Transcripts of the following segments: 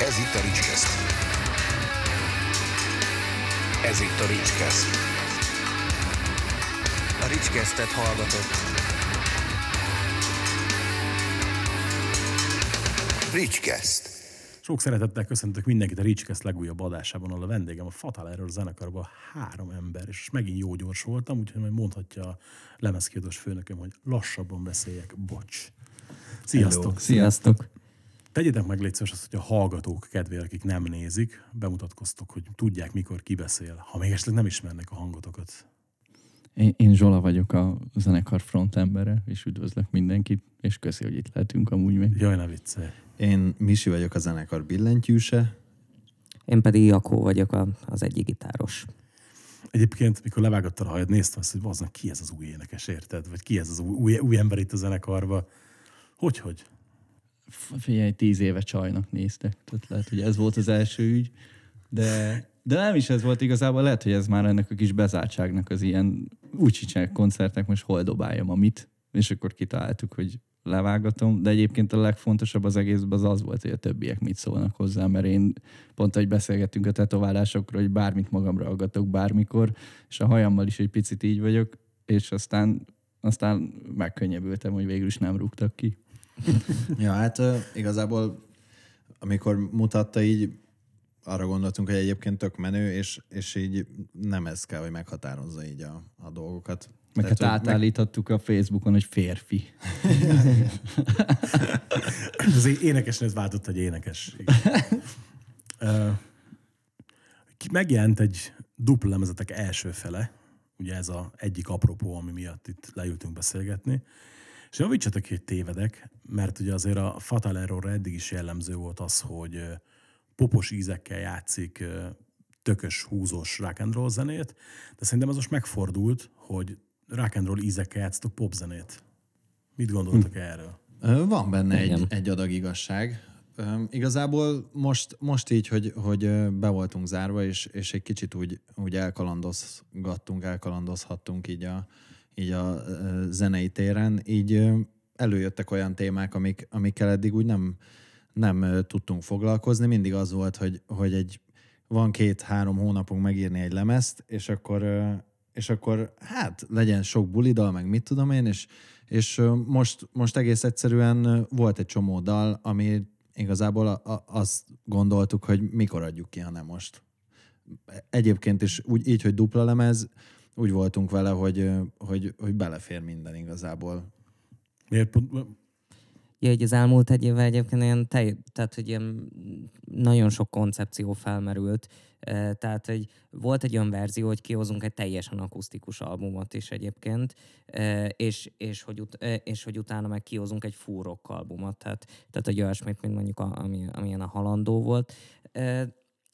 Ez itt a Ricskeszt. Ez itt a Ricskeszt. A Ricskesztet hallgatott. Ricskeszt. Sok szeretettel köszöntök mindenkit a Ricskeszt legújabb adásában, ahol a vendégem a Fatal Error zenekarban három ember, és megint jó gyors voltam, úgyhogy majd mondhatja a lemezkiadós főnököm, hogy lassabban beszéljek, bocs. Sziasztok! Sziasztok! Tegyétek meg légy szíves azt, hogy a hallgatók kedvére, akik nem nézik, bemutatkoztok, hogy tudják, mikor ki beszél. Ha még esetleg nem ismernek a hangotokat. Én, én Zsola vagyok a zenekar frontembere, és üdvözlök mindenkit, és köszi, hogy itt lehetünk amúgy még. Jaj, ne viccelj. Én Misi vagyok a zenekar billentyűse. Én pedig Jakó vagyok a, az egyik gitáros. Egyébként, mikor levágattad a hajad, néztem azt, hogy aznak ki ez az új énekes, érted? Vagy ki ez az új, új, új ember itt a zenekarba. Hogy, hogy? Figyelj, tíz éve csajnak néztek, tehát lehet, hogy ez volt az első ügy, de, de nem is ez volt igazából, lehet, hogy ez már ennek a kis bezártságnak az ilyen úgy csinálják koncertek, most hol dobáljam amit, és akkor kitaláltuk, hogy levágatom, de egyébként a legfontosabb az egészben az az volt, hogy a többiek mit szólnak hozzá, mert én pont, hogy beszélgettünk a tetoválásokról, hogy bármit magamra aggatok bármikor, és a hajammal is egy picit így vagyok, és aztán, aztán megkönnyebbültem, hogy végül is nem rúgtak ki. Ja, hát igazából amikor mutatta így, arra gondoltunk, hogy egyébként tök menő, és, és így nem ez kell, hogy meghatározza így a, a dolgokat. Meg hát Tehát, hogy átállíthattuk a Facebookon, hogy férfi. Az é- énekesnél ez váltott egy énekes. Megjelent egy dupla lemezetek első fele, ugye ez a egyik apropó, ami miatt itt leültünk beszélgetni. És javítsatok ki, hogy tévedek, mert ugye azért a Fatal Errorra eddig is jellemző volt az, hogy popos ízekkel játszik tökös, húzós rock and roll zenét, de szerintem az most megfordult, hogy rock and roll ízekkel játsztok popzenét. Mit gondoltak erről? Ö, Van benne egy, Igen. egy adag igazság. Ö, Igazából most, most így, hogy, hogy be voltunk zárva, és, és egy kicsit úgy, úgy elkalandozgattunk, elkalandozhattunk így a, így a zenei téren, így előjöttek olyan témák, amik, amikkel eddig úgy nem, nem tudtunk foglalkozni. Mindig az volt, hogy, hogy egy, van két-három hónapunk megírni egy lemezt, és akkor, és akkor hát legyen sok bulidal, meg mit tudom én, és, és most, most egész egyszerűen volt egy csomó dal, ami igazából a, a, azt gondoltuk, hogy mikor adjuk ki, ha nem most. Egyébként is úgy, így, hogy dupla lemez, úgy voltunk vele, hogy, hogy, hogy belefér minden igazából. Miért pont, Ja, hogy az elmúlt egy évvel egyébként ilyen tej, tehát, hogy ilyen nagyon sok koncepció felmerült. Eh, Tehát, hogy volt egy olyan verzió, hogy kihozunk egy teljesen akusztikus albumot is egyébként, és, és, hogy, ut- és hogy utána meg kihozunk egy fúrok albumot, tehát, tehát egy olyasmit, mint mondjuk a, ami, amilyen a halandó volt.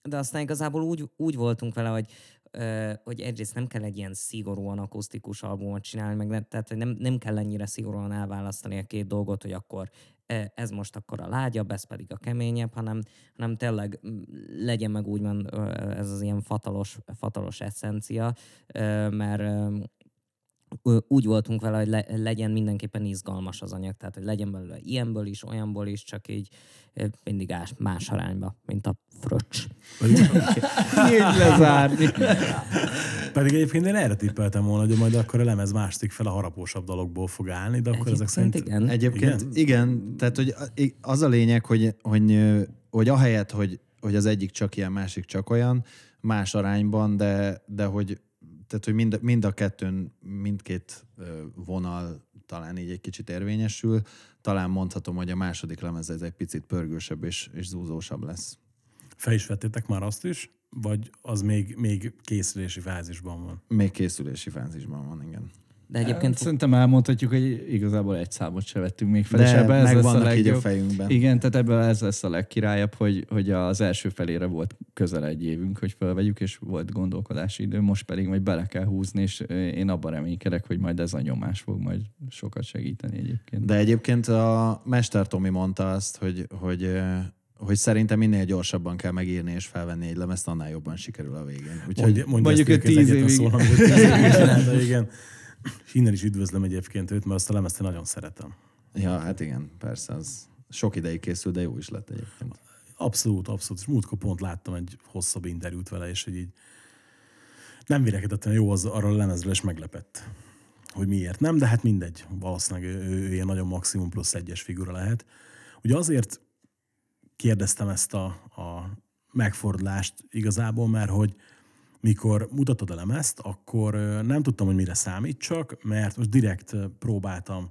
De aztán igazából úgy, úgy voltunk vele, hogy hogy egyrészt nem kell egy ilyen szigorúan akusztikus albumot csinálni, meg tehát nem, nem kell ennyire szigorúan elválasztani a két dolgot, hogy akkor ez most akkor a lágyabb, ez pedig a keményebb, hanem, hanem tényleg legyen meg úgymond ez az ilyen fatalos, fatalos eszencia, mert úgy voltunk vele, hogy le, legyen mindenképpen izgalmas az anyag, tehát hogy legyen belőle ilyenből is, olyanból is, csak így mindig ás, más arányba, mint a fröccs. Így lezárni. Pedig egyébként én erre tippeltem volna, hogy majd akkor a lemez második fel a harapósabb dologból fog állni, de akkor ezek Egyébként szerint... igen. Egyébként Igen? igen, igen tehát hogy az a lényeg, hogy, hogy, hogy ahelyett, hogy, hogy az egyik csak ilyen, másik csak olyan, más arányban, de, de hogy, tehát, hogy mind, mind a kettőn, mindkét vonal talán így egy kicsit érvényesül, talán mondhatom, hogy a második lemez ez egy picit pörgősebb és, és zúzósabb lesz. Fel is vettétek már azt is? Vagy az még, még készülési fázisban van? Még készülési fázisban van, igen. De egyébként Szerintem elmondhatjuk, hogy igazából egy számot se vettünk még fel, De és ebben ez lesz a megvannak így a legjobb. fejünkben. Igen, tehát ebben ez lesz a legkirályabb, hogy, hogy az első felére volt közel egy évünk, hogy felvegyük, és volt gondolkodási idő, most pedig majd bele kell húzni, és én abban reménykedek, hogy majd ez a nyomás fog majd sokat segíteni egyébként. De egyébként a Mester Tomi mondta azt, hogy, hogy, hogy szerintem minél gyorsabban kell megírni és felvenni egy lemezt, annál jobban sikerül a végén. Úgyhogy Mondja, mondja mondjuk ezt tíz évig- ő tíz évig csinálta, igen. És innen is üdvözlöm egyébként őt, mert azt a lemezt nagyon szeretem. Ja, hát igen, persze, az sok ideig készült, de jó is lett egyébként. Abszolút, abszolút. És múltkor pont láttam egy hosszabb interjút vele, és hogy így nem vélekedett jó az arról a lemezről, és meglepett, hogy miért nem, de hát mindegy. Valószínűleg ő, ő ilyen nagyon maximum plusz egyes figura lehet. Ugye azért kérdeztem ezt a, a megfordulást igazából, mert hogy mikor mutattad a lemezt, akkor nem tudtam, hogy mire számítsak, mert most direkt próbáltam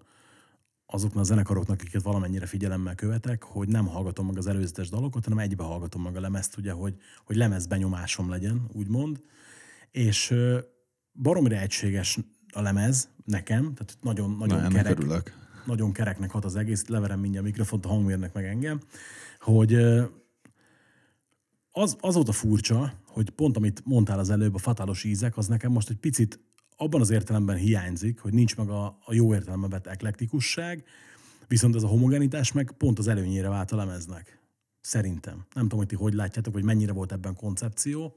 azoknak a zenekaroknak, akiket valamennyire figyelemmel követek, hogy nem hallgatom meg az előzetes dalokat, hanem egybe hallgatom meg a lemezt, ugye, hogy, hogy lemezbenyomásom legyen, úgymond. És baromira egységes a lemez nekem, tehát nagyon, nagyon Na, kerek örülök. nagyon kereknek hat az egész, leverem mindjárt a mikrofont a hangmérnek meg engem, hogy az, az volt a furcsa, hogy pont amit mondtál az előbb, a fatálos ízek, az nekem most egy picit abban az értelemben hiányzik, hogy nincs meg a, a jó értelemben vett eklektikusság, viszont ez a homogenitás meg pont az előnyére vált a lemeznek. Szerintem. Nem tudom, hogy ti hogy látjátok, hogy mennyire volt ebben koncepció.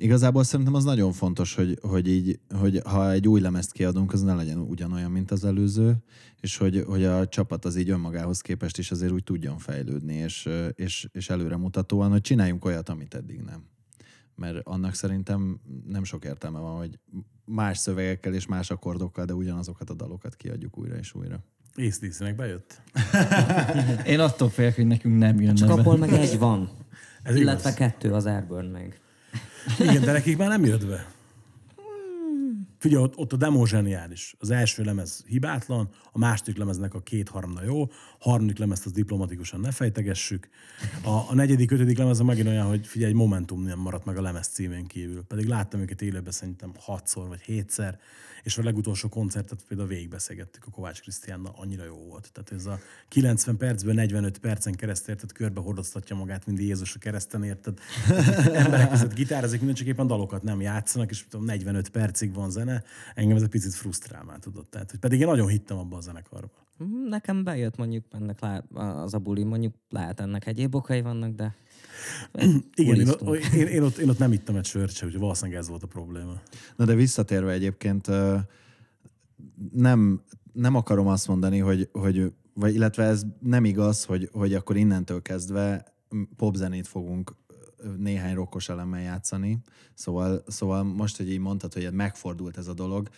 Igazából szerintem az nagyon fontos, hogy, hogy, így, hogy ha egy új lemezt kiadunk, az ne legyen ugyanolyan, mint az előző, és hogy, hogy a csapat az így önmagához képest is azért úgy tudjon fejlődni, és, és, és előremutatóan, hogy csináljunk olyat, amit eddig nem. Mert annak szerintem nem sok értelme van, hogy más szövegekkel és más akkordokkal, de ugyanazokat a dalokat kiadjuk újra és újra. Észdíszének bejött. Én attól félek, hogy nekünk nem jönne Csak abból meg egy van. Ez Illetve igaz. kettő az Airburn meg. Igen, de nekik már nem jött be. Figyelj, ott, ott a demo zseniális. Az első lemez hibátlan, a második lemeznek a két harmada jó, harmadik lemezt az diplomatikusan ne fejtegessük. A, a negyedik, ötödik lemez megint olyan, hogy figyelj, momentum nem maradt meg a lemez címén kívül. Pedig láttam őket élőben szerintem hatszor vagy hétszer, és a legutolsó koncertet például végigbeszélgettük a Kovács Krisztiánnal, annyira jó volt. Tehát ez a 90 percből 45 percen keresztül érted, körbe hordoztatja magát, mint Jézus a kereszten, érted? Emberek között gitározik, minden csak éppen dalokat nem játszanak, és tudom, 45 percig van zene. Engem ez egy picit frusztrál már, tudod. Tehát, hogy pedig én nagyon hittem abban a zenekarban. Mm, Nekem bejött mondjuk ennek lá- az a buli, mondjuk lehet ennek egyéb okai vannak, de Igen, én, én, én, ott, én ott nem ittam egy sört se, úgyhogy valószínűleg ez volt a probléma. Na de visszatérve egyébként nem, nem akarom azt mondani, hogy, hogy vagy illetve ez nem igaz, hogy, hogy akkor innentől kezdve popzenét fogunk néhány rokkos elemmel játszani. Szóval, szóval most, hogy így mondtad, hogy megfordult ez a dolog,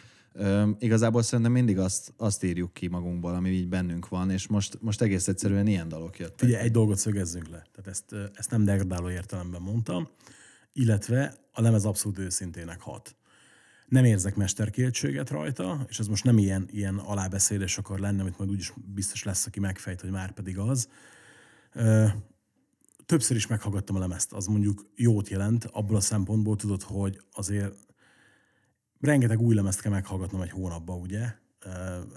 igazából szerintem mindig azt, azt írjuk ki magunkból, ami így bennünk van, és most, most egész egyszerűen ilyen dalok jöttek. Figyelj, egy dolgot szögezzünk le. Tehát ezt, ezt nem degradáló értelemben mondtam, illetve a lemez abszolút őszintének hat. Nem érzek mesterkéltséget rajta, és ez most nem ilyen, ilyen alábeszélés akar lenni, amit majd úgyis biztos lesz, aki megfejt, hogy már pedig az. Többször is meghallgattam a lemezt, az mondjuk jót jelent, abból a szempontból tudod, hogy azért rengeteg új lemezt kell meghallgatnom egy hónapban, ugye?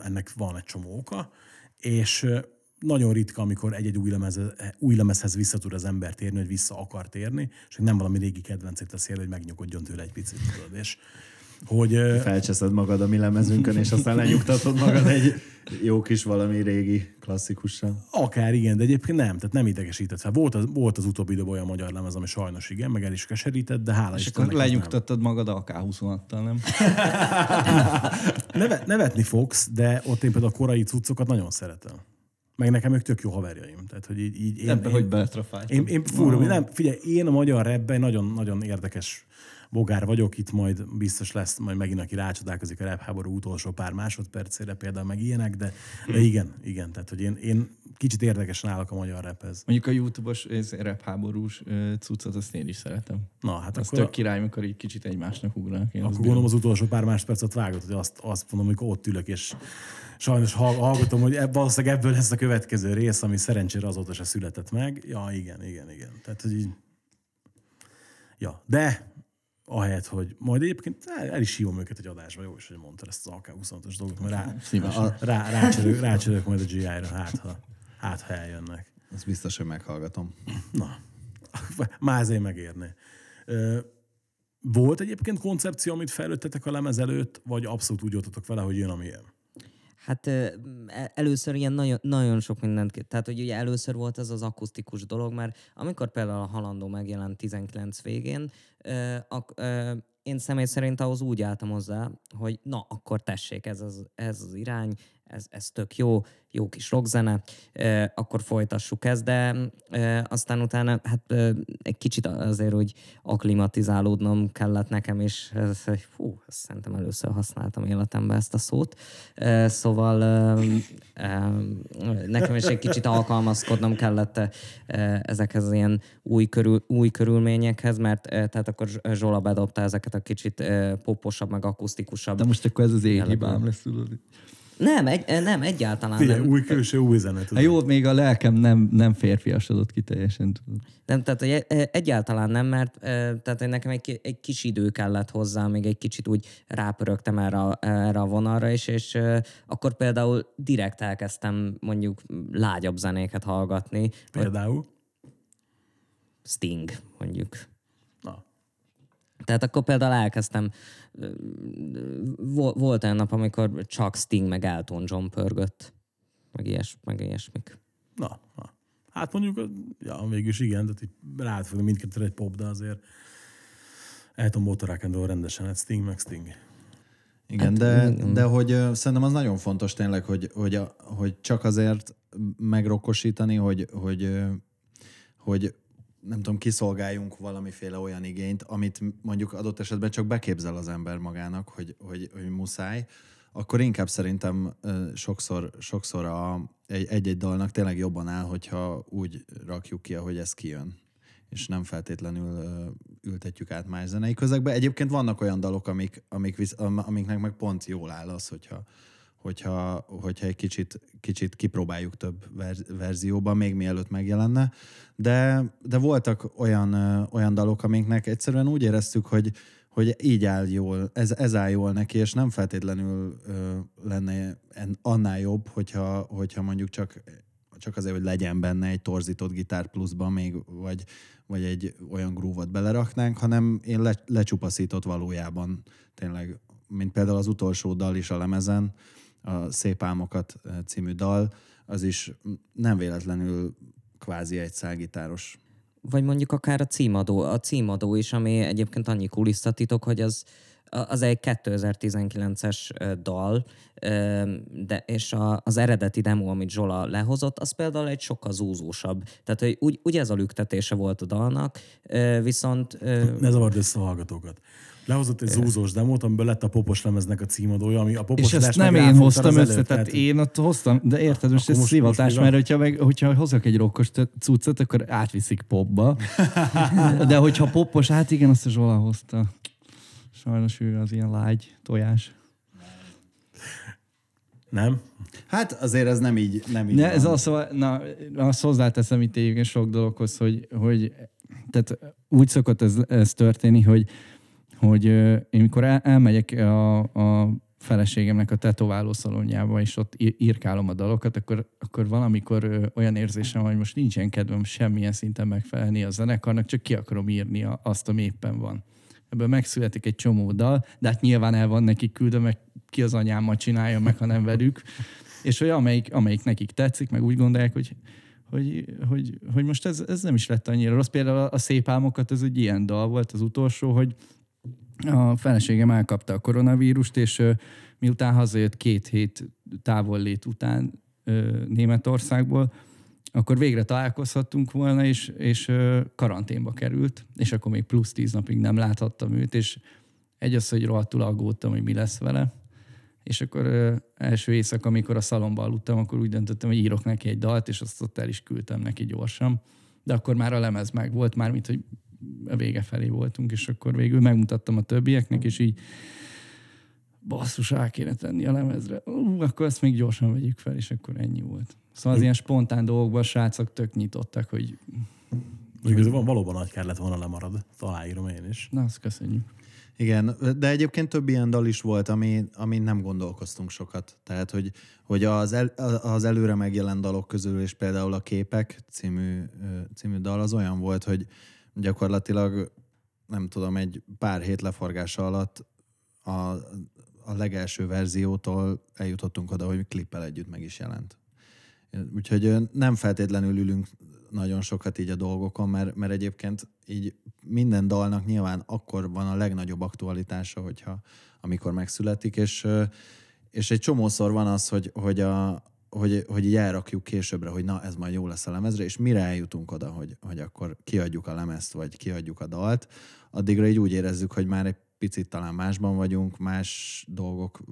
Ennek van egy csomó oka, és nagyon ritka, amikor egy-egy új, lemez, új lemezhez vissza tud az ember térni, hogy vissza akar térni, és nem valami régi kedvencét teszi el, hogy megnyugodjon tőle egy picit, tudod. És hogy Felcseszed magad a mi lemezünkön, és aztán lenyugtatod magad egy jó kis valami régi klasszikussal. akár igen, de egyébként nem, tehát nem idegesített fel. Volt az, volt az utóbbi időben olyan magyar lemez, ami sajnos igen, meg el is keserített, de hála És akkor nem. lenyugtattad magad AK-26-tal, nem? Nevet, nevetni fogsz, de ott én például a korai cuccokat nagyon szeretem. Meg nekem ők tök jó haverjaim. Tehát, hogy így, így én, Ebbe, én, hogy beletrafáltam. Én, én fúrom, nem, figyelj, én a magyar rapben nagyon, nagyon érdekes bogár vagyok, itt majd biztos lesz majd megint, aki rácsodálkozik a rap háború utolsó pár másodpercére például, meg ilyenek, de, de igen, igen, tehát hogy én, én kicsit érdekesen állok a magyar raphez. Mondjuk a YouTube-os ez rap háborús ö, cuccot, azt én is szeretem. Na, hát Az akkor, tök király, mikor így kicsit egymásnak ugranak. Én akkor gondolom az utolsó pár másodpercet vágott, hogy azt, azt mondom, amikor ott ülök, és sajnos hall- hallgatom, hogy ebb, valószínűleg ebből lesz a következő rész, ami szerencsére azóta se született meg. Ja, igen, igen, igen. Tehát, hogy így... Ja, de ahelyett, hogy majd egyébként el, el is hívom őket egy adásba, jó is, hogy mondtad ezt az AK-25-ös dolgot, mert rá, Szívesen. rá, rácsörök, rácsörök majd a GI-ra, hát ha, hát ha eljönnek. Ezt biztos, hogy meghallgatom. Na, már ezért megérné. Volt egyébként koncepció, amit fejlődtetek a lemez előtt, vagy abszolút úgy voltatok vele, hogy jön, amilyen? Hát ö, e- először ilyen nagyon, nagyon sok mindent, tehát hogy ugye először volt ez az akusztikus dolog, mert amikor például a Halandó megjelent 19 végén, ö, én személy szerint ahhoz úgy álltam hozzá, hogy na, akkor tessék, ez az, ez az irány, ez, ez tök jó, jó kis rockzene, e, akkor folytassuk ezt, de e, aztán utána hát e, egy kicsit azért úgy aklimatizálódnom kellett nekem is, ez, fú, ezt szerintem először használtam életemben ezt a szót, e, szóval e, e, nekem is egy kicsit alkalmazkodnom kellett e, ezekhez az ilyen új, körül, új körülményekhez, mert e, tehát akkor Zsola bedobta ezeket a kicsit e, poposabb, meg akusztikusabb De most akkor ez az én hibám lesz, tudod. Nem, egy, nem, egyáltalán Figyelj, nem. új külső, új zene. Hát tudod. jó, még a lelkem nem, nem férfiasodott ki teljesen. Tudod. Nem, tehát hogy e- egyáltalán nem, mert e, tehát hogy nekem egy, egy kis idő kellett hozzá, még egy kicsit úgy rápörögtem erre, a- erre a vonalra is, és e, akkor például direkt elkezdtem mondjuk lágyabb zenéket hallgatni. Például. Sting, mondjuk. Na. Tehát akkor például elkezdtem, volt olyan nap, amikor csak Sting meg Elton John pörgött, meg, ilyes, meg ilyesmik. Na, na. Hát mondjuk, ja, végülis igen, tehát így rád fogni mindkettőre egy pop, de azért Elton Motorákendől rendesen, hát Sting meg Sting. Igen, Hát, de, igen. de hogy szerintem az nagyon fontos tényleg, hogy, hogy, a, hogy csak azért megrokosítani, hogy, hogy, hogy nem tudom, kiszolgáljunk valamiféle olyan igényt, amit mondjuk adott esetben csak beképzel az ember magának, hogy, hogy, hogy muszáj, akkor inkább szerintem sokszor, sokszor a, egy- egy-egy dalnak tényleg jobban áll, hogyha úgy rakjuk ki, ahogy ez kijön és nem feltétlenül ültetjük át más zenei közegbe. Egyébként vannak olyan dalok, amik, amik amiknek meg pont jól áll az, hogyha, hogyha, hogyha egy kicsit, kicsit kipróbáljuk több ver, verzióban, még mielőtt megjelenne. De, de voltak olyan, olyan dalok, amiknek egyszerűen úgy éreztük, hogy, hogy így áll jól, ez, ez áll jól neki, és nem feltétlenül ö, lenne en, annál jobb, hogyha, hogyha mondjuk csak csak azért, hogy legyen benne egy torzított gitár pluszban még, vagy, vagy egy olyan grúvot beleraknánk, hanem én le, lecsupaszított valójában tényleg, mint például az utolsó dal is a lemezen, a Szép Álmokat eh, című dal, az is nem véletlenül kvázi egy szálgitáros. Vagy mondjuk akár a címadó, a címadó is, ami egyébként annyi kulisszatitok, hogy az, az egy 2019-es ö, dal, ö, de, és a, az eredeti demo, amit Zsola lehozott, az például egy sokkal zúzósabb. Tehát, hogy úgy, úgy ez a lüktetése volt a dalnak, viszont Ne zavard össze a hallgatókat. Lehozott egy zúzós demót, amiből lett a popos lemeznek a címadója, ami a popos És ezt nem én hoztam össze, előtt, tehát én ott hoztam, de érted, most ez szivatás, mert hogyha, meg, hogyha hozok egy rokkos cuccot, akkor átviszik popba. De hogyha popos, hát igen, azt a Zsola hozta. Sajnos ő az ilyen lágy tojás. Nem? Hát azért ez nem így, nem így Ne, van. ez az, na, azt hozzáteszem itt egyébként sok dologhoz, hogy, hogy tehát úgy szokott ez, ez történni, hogy, hogy én mikor el, elmegyek a, a feleségemnek a tetováló szalonjába, és ott ír- írkálom a dalokat, akkor, akkor valamikor olyan érzésem, hogy most nincsen kedvem semmilyen szinten megfelelni a zenekarnak, csak ki akarom írni azt, ami éppen van. Ebből megszületik egy csomó dal, de hát nyilván el van nekik küldve, meg ki az anyámmal csinálja meg, ha nem velük. És hogy amelyik, amelyik nekik tetszik, meg úgy gondolják, hogy, hogy, hogy, hogy most ez, ez nem is lett annyira rossz. Például a Szép Álmokat, ez egy ilyen dal volt az utolsó, hogy a feleségem elkapta a koronavírust, és miután hazajött két hét távollét után Németországból, akkor végre találkozhattunk volna, és, és karanténba került, és akkor még plusz tíz napig nem láthattam őt, és egy az, hogy rohadtul aggódtam, hogy mi lesz vele, és akkor első éjszaka, amikor a szalomba aludtam, akkor úgy döntöttem, hogy írok neki egy dalt, és azt ott el is küldtem neki gyorsan. De akkor már a lemez meg volt, már mint hogy a vége felé voltunk, és akkor végül megmutattam a többieknek, és így basszus, rá kéne tenni a lemezre. Ú, akkor ezt még gyorsan vegyük fel, és akkor ennyi volt. Szóval az ilyen spontán dolgokban a srácok tök nyitottak, hogy van, valóban nagy kár lett volna lemarad. Aláírom én is. na, azt köszönjük. Igen, de egyébként több ilyen dal is volt, ami, ami nem gondolkoztunk sokat. Tehát, hogy, hogy az, el, az előre megjelent dalok közül, és például a Képek című, című dal az olyan volt, hogy gyakorlatilag nem tudom, egy pár hét leforgása alatt a, a legelső verziótól eljutottunk oda, hogy klippel együtt meg is jelent. Úgyhogy nem feltétlenül ülünk nagyon sokat így a dolgokon, mert, mert egyébként így minden dalnak nyilván akkor van a legnagyobb aktualitása, hogyha amikor megszületik, és, és egy csomószor van az, hogy, hogy, a, hogy, hogy így elrakjuk későbbre, hogy na, ez majd jó lesz a lemezre, és mire eljutunk oda, hogy, hogy akkor kiadjuk a lemezt, vagy kiadjuk a dalt, addigra így úgy érezzük, hogy már egy picit talán másban vagyunk, más dolgok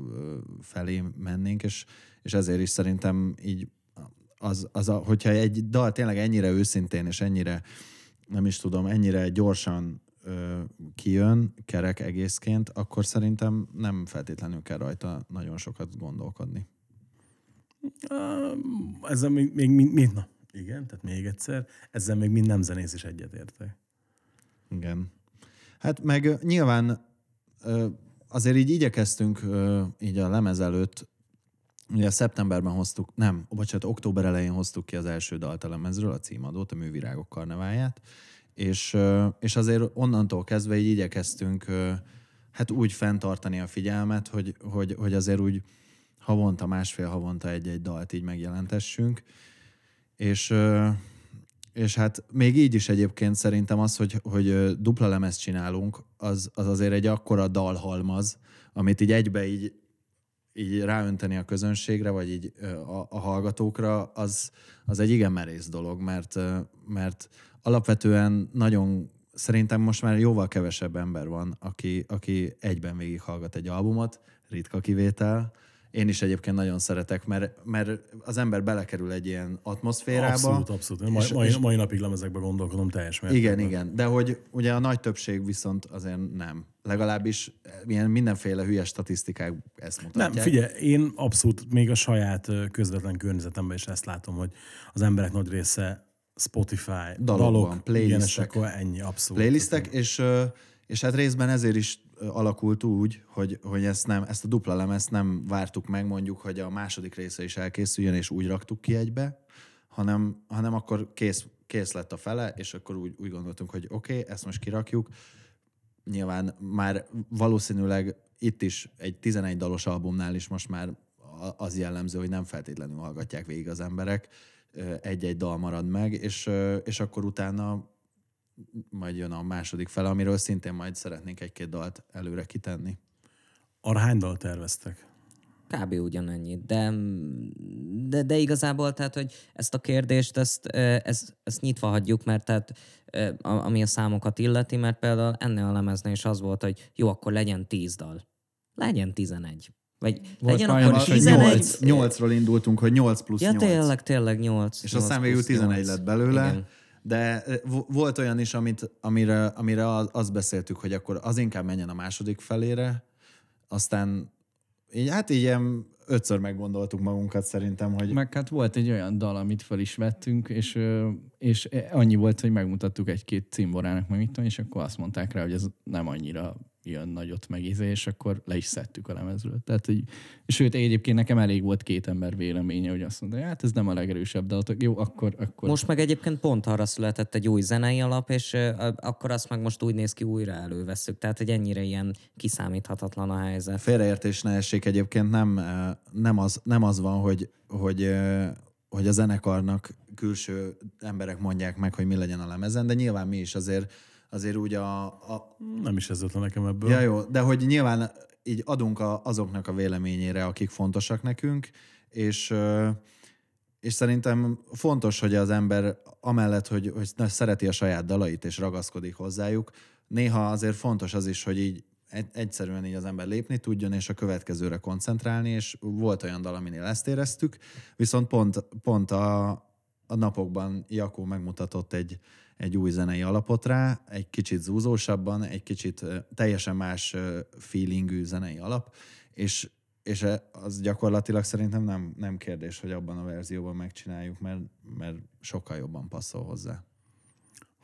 felé mennénk, és, és ezért is szerintem így az, az a, hogyha egy dal tényleg ennyire őszintén és ennyire, nem is tudom, ennyire gyorsan ö, kijön kerek egészként, akkor szerintem nem feltétlenül kell rajta nagyon sokat gondolkodni. Ezzel még, még mind, na, igen, tehát még egyszer, ezzel még mind nem zenész is egyetértek. Igen. Hát meg nyilván azért így igyekeztünk így a lemez előtt, ugye szeptemberben hoztuk, nem, bocsánat, október elején hoztuk ki az első dalt a lemezről, a címadót, a Művirágok karneváját, és, és azért onnantól kezdve így igyekeztünk hát úgy fenntartani a figyelmet, hogy, hogy, hogy azért úgy havonta, másfél havonta egy-egy dalt így megjelentessünk. És, és hát még így is egyébként szerintem az, hogy, hogy dupla lemezt csinálunk, az, az azért egy akkora dalhalmaz, amit így egybe így, így ráönteni a közönségre, vagy így a, a hallgatókra, az, az egy igen merész dolog, mert, mert alapvetően nagyon szerintem most már jóval kevesebb ember van, aki, aki egyben végighallgat egy albumot, ritka kivétel. Én is egyébként nagyon szeretek, mert, mert az ember belekerül egy ilyen atmoszférába. Abszolút, abszolút. És- mai, és- mai napig lemezekbe gondolkodom teljes mértékben. Igen, igen. De hogy ugye a nagy többség viszont azért nem. Legalábbis ilyen mindenféle hülye statisztikák ezt mutatják. Nem, figyelj, én abszolút még a saját közvetlen környezetemben is ezt látom, hogy az emberek nagy része Spotify, Dalokban, dalok, playlistek. akkor ennyi, abszolút. playlistek, és, ö, és hát részben ezért is alakult úgy, hogy, hogy ezt, nem, ezt a dupla lemezt nem vártuk meg mondjuk, hogy a második része is elkészüljön, és úgy raktuk ki egybe, hanem, hanem akkor kész, kész lett a fele, és akkor úgy, úgy gondoltunk, hogy oké, okay, ezt most kirakjuk. Nyilván már valószínűleg itt is egy 11 dalos albumnál is most már az jellemző, hogy nem feltétlenül hallgatják végig az emberek, egy-egy dal marad meg, és, és akkor utána majd jön a második fele, amiről szintén majd szeretnénk egy-két dalt előre kitenni. Arra hány dal terveztek? Kb. ugyanennyit, de, de, de igazából tehát, hogy ezt a kérdést, ezt, ezt, ezt nyitva hagyjuk, mert tehát, ami a számokat illeti, mert például ennél a lemeznél is az volt, hogy jó, akkor legyen 10 dal. Legyen 11. Vagy legyen olyan akkor is, hogy 11. 8, 8-ról indultunk, hogy 8 plusz Ja, 8. tényleg, tényleg 8. És aztán végül 11 lett belőle, Igen. De vo- volt olyan is, amit, amire, amire az- azt beszéltük, hogy akkor az inkább menjen a második felére, aztán így, hát így ilyen ötször meggondoltuk magunkat szerintem, hogy Meg hát volt egy olyan dal, amit fel is vettünk, és, és annyi volt, hogy megmutattuk egy-két cimborának, meg mit tudom, és akkor azt mondták rá, hogy ez nem annyira jön nagyot meg íze, és akkor le is szedtük a lemezről. Tehát, hogy, sőt, egyébként nekem elég volt két ember véleménye, hogy azt mondta, hát ez nem a legerősebb dal, jó, akkor, akkor Most meg egyébként pont arra született egy új zenei alap, és akkor azt meg most úgy néz ki, újra elővesszük. Tehát, hogy ennyire ilyen kiszámíthatatlan a helyzet. félreértés ne essék egyébként nem, nem, az, nem az van, hogy, hogy, hogy a zenekarnak külső emberek mondják meg, hogy mi legyen a lemezen, de nyilván mi is azért, azért úgy a, a, Nem is ez le nekem ebből. Ja, jó, de hogy nyilván így adunk a, azoknak a véleményére, akik fontosak nekünk, és, és szerintem fontos, hogy az ember amellett, hogy, hogy szereti a saját dalait és ragaszkodik hozzájuk, néha azért fontos az is, hogy így egy, egyszerűen így az ember lépni tudjon, és a következőre koncentrálni, és volt olyan dal, aminél ezt éreztük, viszont pont, pont a, a napokban Jakó megmutatott egy, egy új zenei alapot rá, egy kicsit zúzósabban, egy kicsit teljesen más feelingű zenei alap, és, és az gyakorlatilag szerintem nem, nem kérdés, hogy abban a verzióban megcsináljuk, mert, mert sokkal jobban passzol hozzá.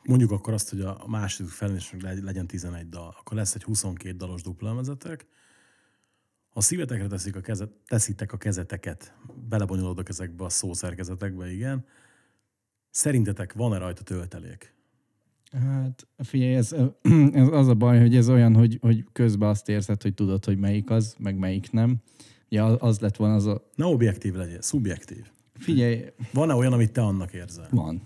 Mondjuk akkor azt, hogy a második legy- legyen 11 dal. Akkor lesz egy 22 dalos duplemezetek. Ha szívetekre teszik a kezet, teszitek a kezeteket, belebonyolódok ezekbe a szószerkezetekbe, igen. Szerintetek van-e rajta töltelék? Hát figyelj, ez, ez az a baj, hogy ez olyan, hogy, hogy közben azt érzed, hogy tudod, hogy melyik az, meg melyik nem. Ja, az lett volna az a... Ne objektív legyél, szubjektív. Figyelj, Van-e olyan, amit te annak érzel? van.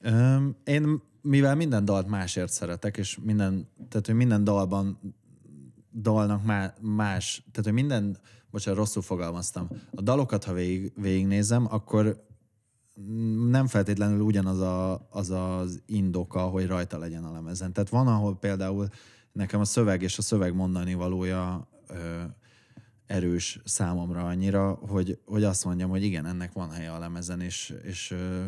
Öm, én, mivel minden dalt másért szeretek, és minden, tehát, hogy minden dalban dalnak má, más, tehát hogy minden, bocsánat, rosszul fogalmaztam. A dalokat, ha végig, végignézem, akkor nem feltétlenül ugyanaz a, az az indoka, hogy rajta legyen a lemezen. Tehát van, ahol például nekem a szöveg és a szöveg mondani valója ö, erős számomra annyira, hogy, hogy azt mondjam, hogy igen, ennek van helye a lemezen, és, és, ö,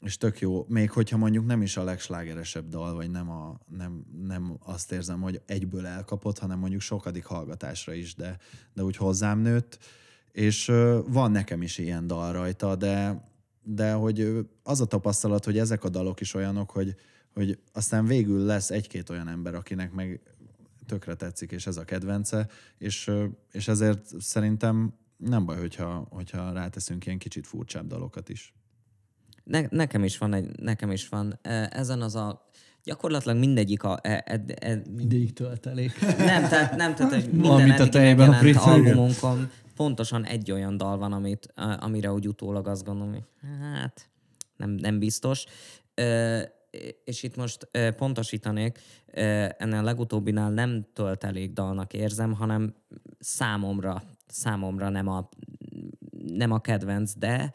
és tök jó. Még hogyha mondjuk nem is a legslágeresebb dal, vagy nem, a, nem, nem azt érzem, hogy egyből elkapott, hanem mondjuk sokadik hallgatásra is, de, de úgy hozzám nőtt. És van nekem is ilyen dal rajta, de, de hogy az a tapasztalat, hogy ezek a dalok is olyanok, hogy, hogy aztán végül lesz egy-két olyan ember, akinek meg tökre tetszik, és ez a kedvence, és, és ezért szerintem nem baj, hogyha, hogyha ráteszünk ilyen kicsit furcsább dalokat is. Ne, nekem is van egy, nekem is van. Ezen az a, gyakorlatilag mindegyik a, e, e, e, Mindig töltelék. nem, tehát, nem, tehát hogy minden Valamint a tejben a albumunkon pontosan egy olyan dal van, amit, amire úgy utólag azt gondolom, hogy hát nem, nem biztos. Ö, és itt most pontosítanék, ennél a legutóbbinál nem töltelék dalnak érzem, hanem számomra, számomra nem a, nem a kedvenc, de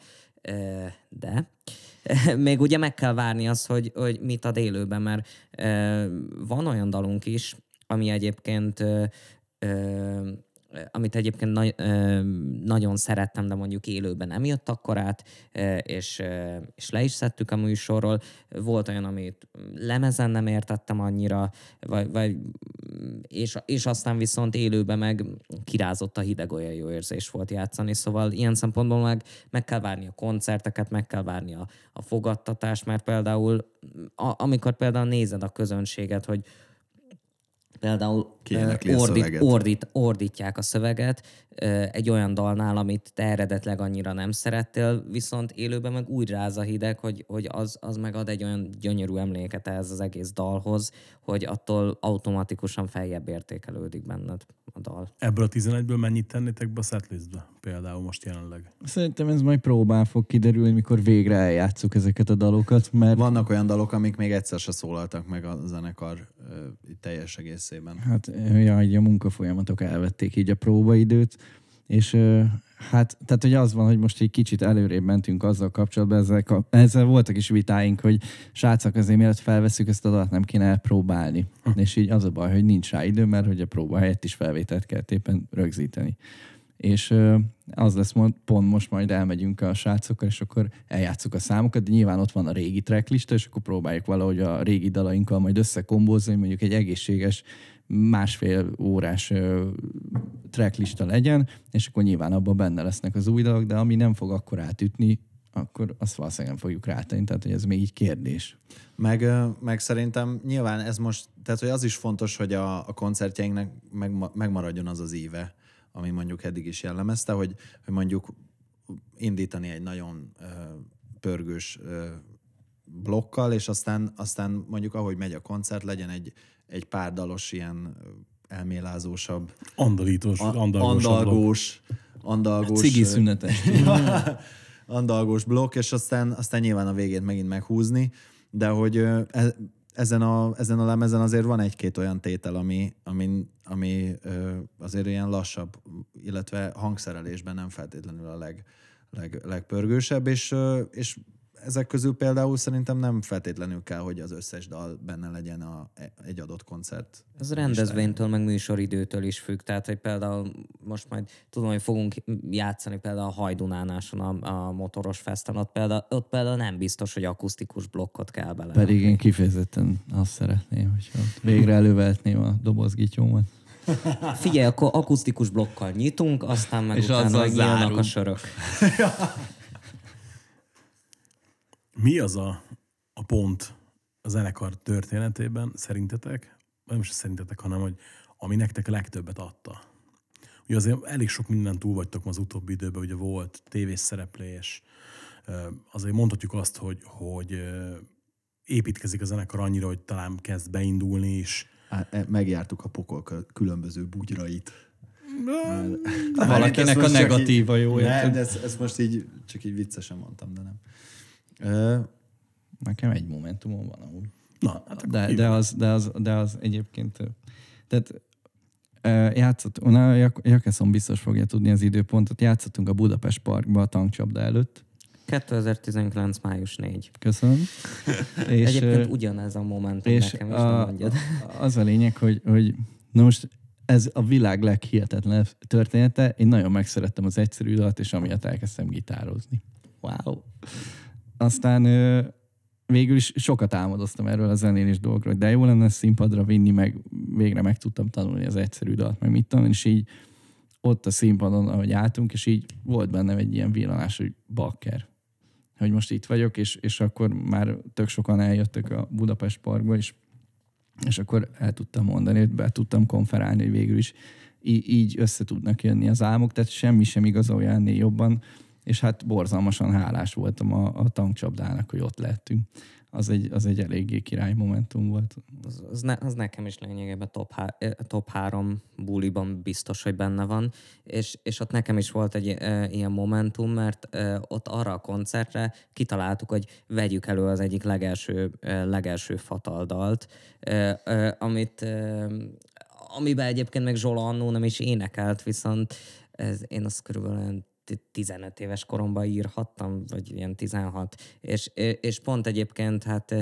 de még ugye meg kell várni az, hogy, hogy mit ad élőben, mert van olyan dalunk is, ami egyébként amit egyébként na- nagyon szerettem, de mondjuk élőben nem jött akkor át, és, és le is szedtük a műsorról. Volt olyan, amit lemezen nem értettem annyira, vagy, vagy és, és aztán viszont élőben meg kirázott a hideg, olyan jó érzés volt játszani, szóval ilyen szempontból meg, meg kell várni a koncerteket, meg kell várni a, a fogadtatást, mert például a, amikor például nézed a közönséget, hogy például ordít, ordít, ordítják a szöveget egy olyan dalnál, amit te eredetleg annyira nem szerettél, viszont élőben meg úgy ráz a hideg, hogy, hogy az, az meg ad egy olyan gyönyörű emléket ehhez az egész dalhoz, hogy attól automatikusan feljebb értékelődik benned a dal. Ebből a 11-ből mennyit tennétek be a setlistbe? Például most jelenleg. Szerintem ez majd próbán fog kiderülni, mikor végre eljátszuk ezeket a dalokat, mert Vannak olyan dalok, amik még egyszer se szólaltak meg a zenekar teljes egészében. Hát, ja, így a munkafolyamatok elvették így a próbaidőt, és hát, tehát hogy az van, hogy most egy kicsit előrébb mentünk azzal kapcsolatban, ezzel, ka- ezzel voltak is vitáink, hogy srácok, azért mielőtt felveszük ezt a dalat, nem kéne elpróbálni. És így az a baj, hogy nincs rá idő, mert hogy a próba helyett is felvételt kell éppen rögzíteni. És az lesz mond, pont most majd elmegyünk a srácokkal, és akkor eljátszuk a számokat, de nyilván ott van a régi tracklista, és akkor próbáljuk valahogy a régi dalainkkal majd összekombózni, mondjuk egy egészséges másfél órás tracklista legyen, és akkor nyilván abban benne lesznek az új dalok, de ami nem fog akkor átütni, akkor azt valószínűleg nem fogjuk rátenni, tehát hogy ez még így kérdés. Meg, meg szerintem nyilván ez most, tehát hogy az is fontos, hogy a, a koncertjeinknek meg, megmaradjon az az íve, ami mondjuk eddig is jellemezte, hogy, hogy mondjuk indítani egy nagyon ö, pörgős ö, blokkal, és aztán, aztán mondjuk ahogy megy a koncert, legyen egy, egy pár dalos ilyen elmélázósabb, Andalítós, andalgós. andalgós, andalgós, Cigi szünetes. andalgós blokk, és aztán, aztán nyilván a végét megint meghúzni, de hogy e- ezen a, ezen a lemezen azért van egy-két olyan tétel, ami, ami, ami azért ilyen lassabb, illetve hangszerelésben nem feltétlenül a leg, leg, legpörgősebb, és, és ezek közül például szerintem nem feltétlenül kell, hogy az összes dal benne legyen a, egy adott koncert. Ez rendezvénytől, meg műsoridőtől is függ. Tehát, hogy például most majd tudom, hogy fogunk játszani például a Hajdunánáson a, a motoros festen, ott például, ott például nem biztos, hogy akusztikus blokkot kell bele. Pedig én kifejezetten azt szeretném, hogyha ott végre elővehetném a dobozgityómat. Figyelj, akkor akusztikus blokkal nyitunk, aztán meg És utána azzal a zárunk. sörök. Mi az a, a pont a zenekar történetében szerintetek, vagy most szerintetek, hanem hogy ami nektek a legtöbbet adta? Ugye azért elég sok mindent túl vagytok az utóbbi időben, ugye volt tévés szereplés, azért mondhatjuk azt, hogy, hogy építkezik a zenekar annyira, hogy talán kezd beindulni is. Á, e- Megjártuk a pokol különböző bugyrait. Valakinek Ezt a negatíva jó, Nem, de ezt, ezt most így csak így viccesen mondtam, de nem. Nekem egy momentumon van amúgy. Na, hát De, de, az, de, az, de az egyébként... Tehát Játszott, na, Jak- Jakeszon biztos fogja tudni az időpontot. Játszottunk a Budapest Parkba a tankcsapda előtt. 2019. május 4. Köszönöm. És, Egyébként ugyanez a momentum és nekem is, a, nem mondjad. az a lényeg, hogy, hogy na most ez a világ leghihetetlenebb története. Én nagyon megszerettem az egyszerű dalt, és amiatt elkezdtem gitározni. Wow. Aztán ö, végül is sokat álmodoztam erről a zenélés dolgokról, hogy de jó lenne színpadra vinni, meg végre meg tudtam tanulni az egyszerű dalt, meg mit tudom, és így ott a színpadon, ahogy álltunk, és így volt bennem egy ilyen villanás, hogy bakker. Hogy most itt vagyok, és, és akkor már tök sokan eljöttek a Budapest Parkba, és és akkor el tudtam mondani, be tudtam konferálni, hogy végül is í- így össze tudnak jönni az álmok, tehát semmi sem igazolja ennél jobban, és hát borzalmasan hálás voltam a, a tankcsapdának, hogy ott lettünk. Az egy, az egy eléggé király momentum volt. Az, az, ne, az nekem is lényegében top, há, eh, top három buliban biztos, hogy benne van, és, és ott nekem is volt egy e, ilyen momentum, mert e, ott arra a koncertre kitaláltuk, hogy vegyük elő az egyik legelső, e, legelső fataldalt, e, e, amit, e, amiben egyébként meg Zsola annó nem is énekelt, viszont ez, én azt körülbelül 15 éves koromban írhattam, vagy ilyen 16, és, és pont egyébként hát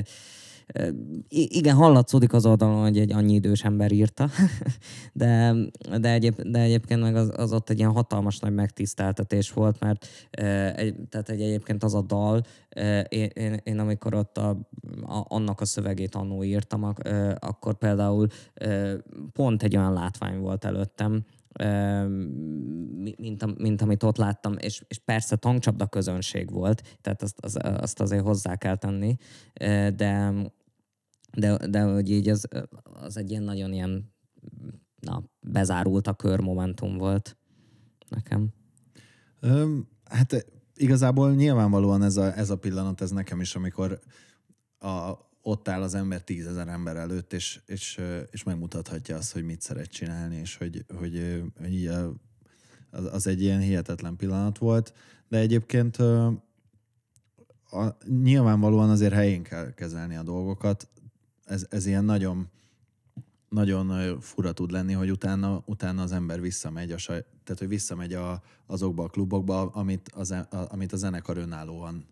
igen, hallatszódik az oldalon, hogy egy annyi idős ember írta, de, de, egyéb, de egyébként meg az, az ott egy ilyen hatalmas nagy megtiszteltetés volt, mert egy, tehát egy, egyébként az a dal, én, én, én amikor ott a, a, annak a szövegét annó írtam, ak, akkor például pont egy olyan látvány volt előttem, mint, mint amit ott láttam, és, és persze tankcsapda közönség volt, tehát azt, az, azt azért hozzá kell tenni, de, de, de hogy így az, az egy ilyen nagyon ilyen na, bezárult a kör momentum volt nekem. Hát igazából nyilvánvalóan ez a, ez a pillanat, ez nekem is, amikor a, ott áll az ember tízezer ember előtt, és, és, és megmutathatja azt, hogy mit szeret csinálni, és hogy, hogy, hogy az, az egy ilyen hihetetlen pillanat volt. De egyébként a, nyilvánvalóan azért helyén kell kezelni a dolgokat. Ez, ez ilyen nagyon, nagyon fura tud lenni, hogy utána, utána az ember visszamegy, a saj, tehát hogy visszamegy a, azokba a klubokba, amit, az, a, amit a zenekar önállóan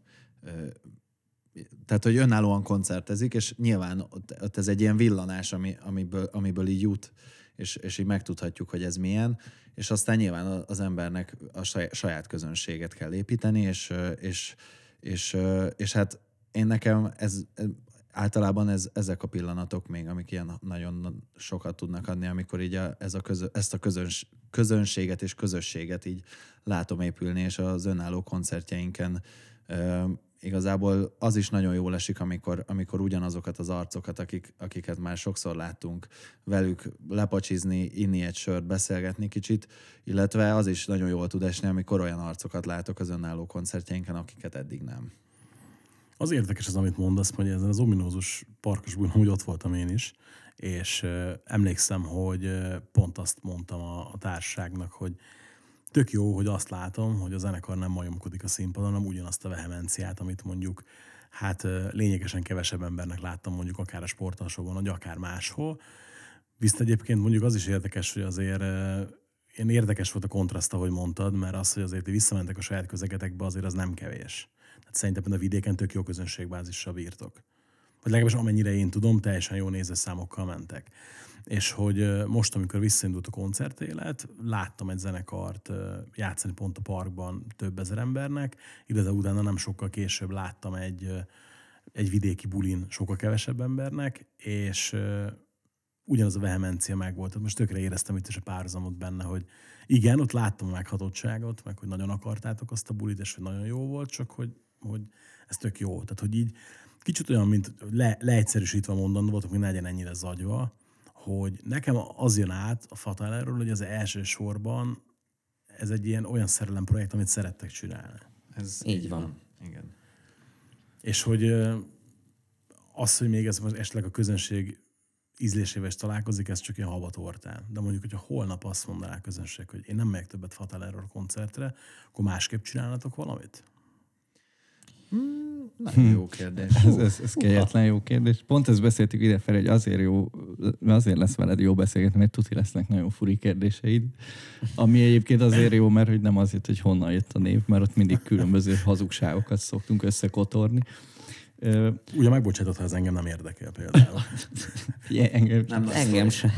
tehát, hogy önállóan koncertezik, és nyilván ott, ott ez egy ilyen villanás, ami, amiből, amiből így jut, és, és így megtudhatjuk, hogy ez milyen, és aztán nyilván az embernek a saját közönséget kell építeni, és, és, és, és hát én nekem ez, általában ez, ezek a pillanatok még, amik ilyen nagyon sokat tudnak adni, amikor így a, ez a közö, ezt a közöns, közönséget és közösséget így látom épülni, és az önálló koncertjeinken igazából az is nagyon jól esik, amikor, amikor ugyanazokat az arcokat, akik, akiket már sokszor láttunk, velük lepacsizni, inni egy sört, beszélgetni kicsit, illetve az is nagyon jól tud esni, amikor olyan arcokat látok az önálló koncertjeinken, akiket eddig nem. Az érdekes az, amit mondasz, hogy ezen az ominózus parkos bújban, hogy ott voltam én is, és emlékszem, hogy pont azt mondtam a, a társaságnak, hogy tök jó, hogy azt látom, hogy a zenekar nem majomkodik a színpadon, hanem ugyanazt a vehemenciát, amit mondjuk hát lényegesen kevesebb embernek láttam mondjuk akár a sportalsóban, vagy akár máshol. Viszont egyébként mondjuk az is érdekes, hogy azért ilyen érdekes volt a kontraszt, ahogy mondtad, mert az, hogy azért visszamentek a saját közegetekbe, azért az nem kevés. Tehát szerintem a vidéken tök jó közönségbázissal bírtok. Vagy legalábbis amennyire én tudom, teljesen jó nézőszámokkal mentek és hogy most, amikor visszaindult a koncertélet, láttam egy zenekart játszani pont a parkban több ezer embernek, illetve utána nem sokkal később láttam egy, egy vidéki bulin sokkal kevesebb embernek, és ugyanaz a vehemencia meg volt. Most tökre éreztem itt is a párhuzamot benne, hogy igen, ott láttam a meghatottságot, meg hogy nagyon akartátok azt a bulit, és hogy nagyon jó volt, csak hogy, hogy ez tök jó. Tehát, hogy így kicsit olyan, mint le, leegyszerűsítve mondandó voltok, hogy ne legyen ennyire zagyva, hogy nekem az jön át a Fatalerről, hogy az első sorban ez egy ilyen olyan szerelem projekt, amit szerettek csinálni. Ez így, van. van. Igen. És hogy az, hogy még ez most esetleg a közönség ízlésével is találkozik, ez csak ilyen habatortán. De mondjuk, hogyha holnap azt mondaná a közönség, hogy én nem megyek többet Fatal Error koncertre, akkor másképp csinálnatok valamit? Hmm, nagyon jó kérdés. ez, ez, ez kegyetlen jó kérdés. Pont ezt beszéltük ide fel, hogy azért jó mert azért lesz veled jó beszélgetni, mert tuti lesznek nagyon furi kérdéseid. Ami egyébként azért jó, mert hogy nem azért, hogy honnan jött a név, mert ott mindig különböző hazugságokat szoktunk összekotorni. Ugye megbocsátott, ha ez engem nem érdekel például. Figyelj, engem, Nem Engem sztori.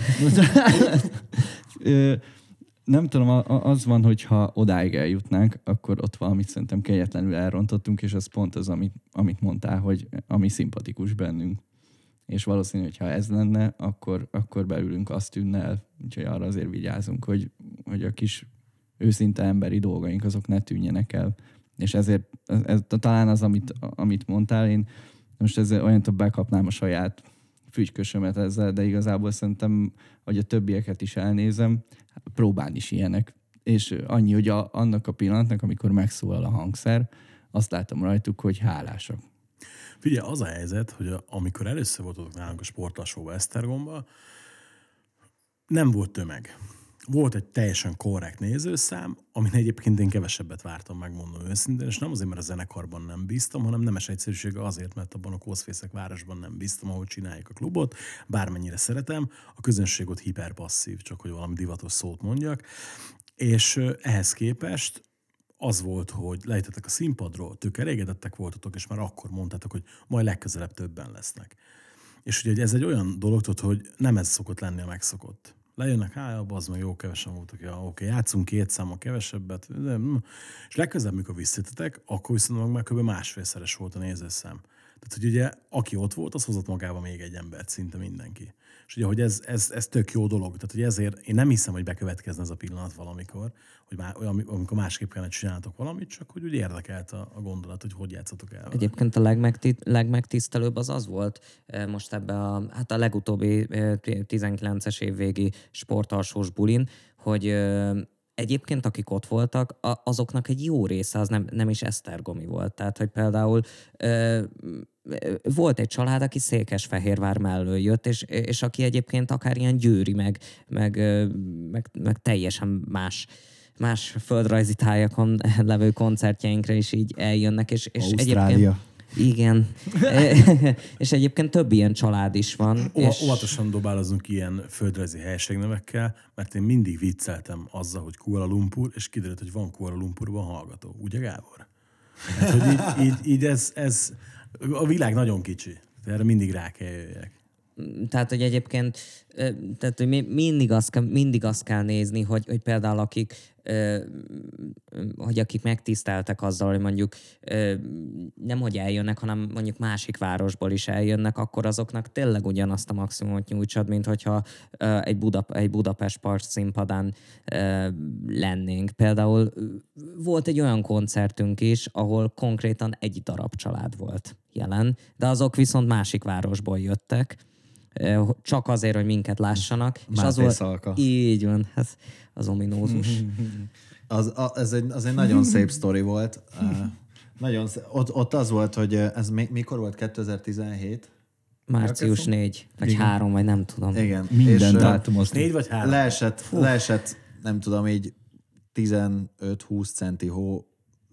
nem tudom, az van, hogy ha odáig eljutnánk, akkor ott valamit szerintem kegyetlenül elrontottunk, és ez pont az, amit, amit mondtál, hogy ami szimpatikus bennünk. És valószínű, hogy ha ez lenne, akkor, akkor beülünk azt tűnnel, úgyhogy arra azért vigyázunk, hogy, hogy a kis őszinte emberi dolgaink azok ne tűnjenek el. És ezért ez, ez, talán az, amit, amit mondtál, én most ezzel olyan több bekapnám a saját fügykösömet ezzel, de igazából szerintem, hogy a többieket is elnézem, próbálni is ilyenek. És annyi, hogy a, annak a pillanatnak, amikor megszólal a hangszer, azt látom rajtuk, hogy hálásak. Figyelj, az a helyzet, hogy a, amikor először voltatok nálunk a sportasóba Esztergomba, nem volt tömeg. Volt egy teljesen korrekt nézőszám, amin egyébként én kevesebbet vártam, megmondom őszintén, és nem azért, mert a zenekarban nem bíztam, hanem nemes egyszerűsége azért, mert abban a Kószfészek városban nem bíztam, ahol csináljuk a klubot, bármennyire szeretem, a közönség ott hiperpasszív, csak hogy valami divatos szót mondjak, és ehhez képest az volt, hogy lejtettek a színpadról, tök elégedettek voltatok, és már akkor mondtátok, hogy majd legközelebb többen lesznek. És ugye ez egy olyan dolog, hogy nem ez szokott lenni a megszokott. Lejönnek, hát az meg jó, kevesen voltak, ja, oké, játszunk két számmal kevesebbet, de, mm. és legközelebb, mikor visszatetek, akkor viszont meg már kb. másfélszeres volt a nézőszám. Tehát, hogy ugye, aki ott volt, az hozott magába még egy embert, szinte mindenki. És ugye, hogy ez, ez, ez tök jó dolog. Tehát, hogy ezért én nem hiszem, hogy bekövetkezne ez a pillanat valamikor, hogy már, olyan, amikor másképp kellene csináltok valamit, csak hogy úgy érdekelt a, a gondolat, hogy hogy játszatok el. Egyébként a legmegti- legmegtisztelőbb az az volt eh, most ebbe a, hát a legutóbbi eh, 19-es évvégi sportalsós bulin, hogy egyébként akik ott voltak, azoknak egy jó része az nem, nem is Esztergomi volt. Tehát, hogy például eh, volt egy család, aki Székesfehérvár mellől jött, és, és aki egyébként akár ilyen győri, meg, meg, ö, meg, meg teljesen más más földrajzi tájakon levő koncertjeinkre is így eljönnek, és, és Ausztrália. egyébként igen. és egyébként több ilyen család is van. Ó, és Óvatosan dobálozunk ilyen földrajzi helységnevekkel, mert én mindig vicceltem azzal, hogy Kuala Lumpur, és kiderült, hogy van Kuala Lumpurban hallgató. Ugye, Gábor? Hát, hogy így, így, így ez, ez, a világ nagyon kicsi. Erre mindig rá kell jöjjek. Tehát, hogy egyébként tehát, hogy mi- mindig azt kell, mindig azt kell nézni, hogy, hogy például akik hogy akik megtiszteltek azzal, hogy mondjuk nem hogy eljönnek, hanem mondjuk másik városból is eljönnek, akkor azoknak tényleg ugyanazt a maximumot nyújtsad, mint hogyha egy, Buda, egy Budapest part színpadán lennénk. Például volt egy olyan koncertünk is, ahol konkrétan egy darab család volt jelen, de azok viszont másik városból jöttek, csak azért, hogy minket lássanak. és az Máté volt, Szalka. Így van, ez az ominózus. Az, a, ez egy, az egy nagyon szép sztori volt. Nagyon szép. Ott, ott az volt, hogy ez mi, mikor volt? 2017? Március 4, vagy 3, vagy nem tudom. Igen. Minden és, uh, dátum azt Négy vagy három? leesett, leesett, nem tudom, így 15-20 centi hó,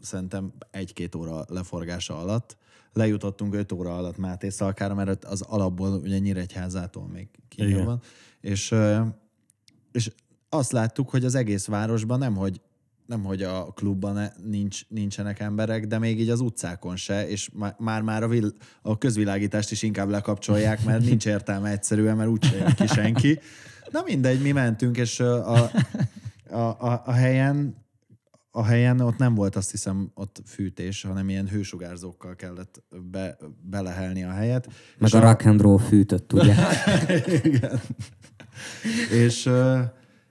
szerintem egy-két óra leforgása alatt. Lejutottunk 5 óra alatt Máté Szalkára, mert az alapból ugye Nyíregyházától még kívül van. És, és azt láttuk, hogy az egész városban nem, hogy nem, hogy a klubban nincs, nincsenek emberek, de még így az utcákon se, és má- már-már a, vil- a közvilágítást is inkább lekapcsolják, mert nincs értelme egyszerűen, mert úgyse jön ki senki. Na mindegy, mi mentünk, és a, a, a, a helyen a helyen ott nem volt azt hiszem ott fűtés, hanem ilyen hősugárzókkal kellett be, belehelni a helyet. Meg És a rock and roll fűtött, ugye? Igen. és,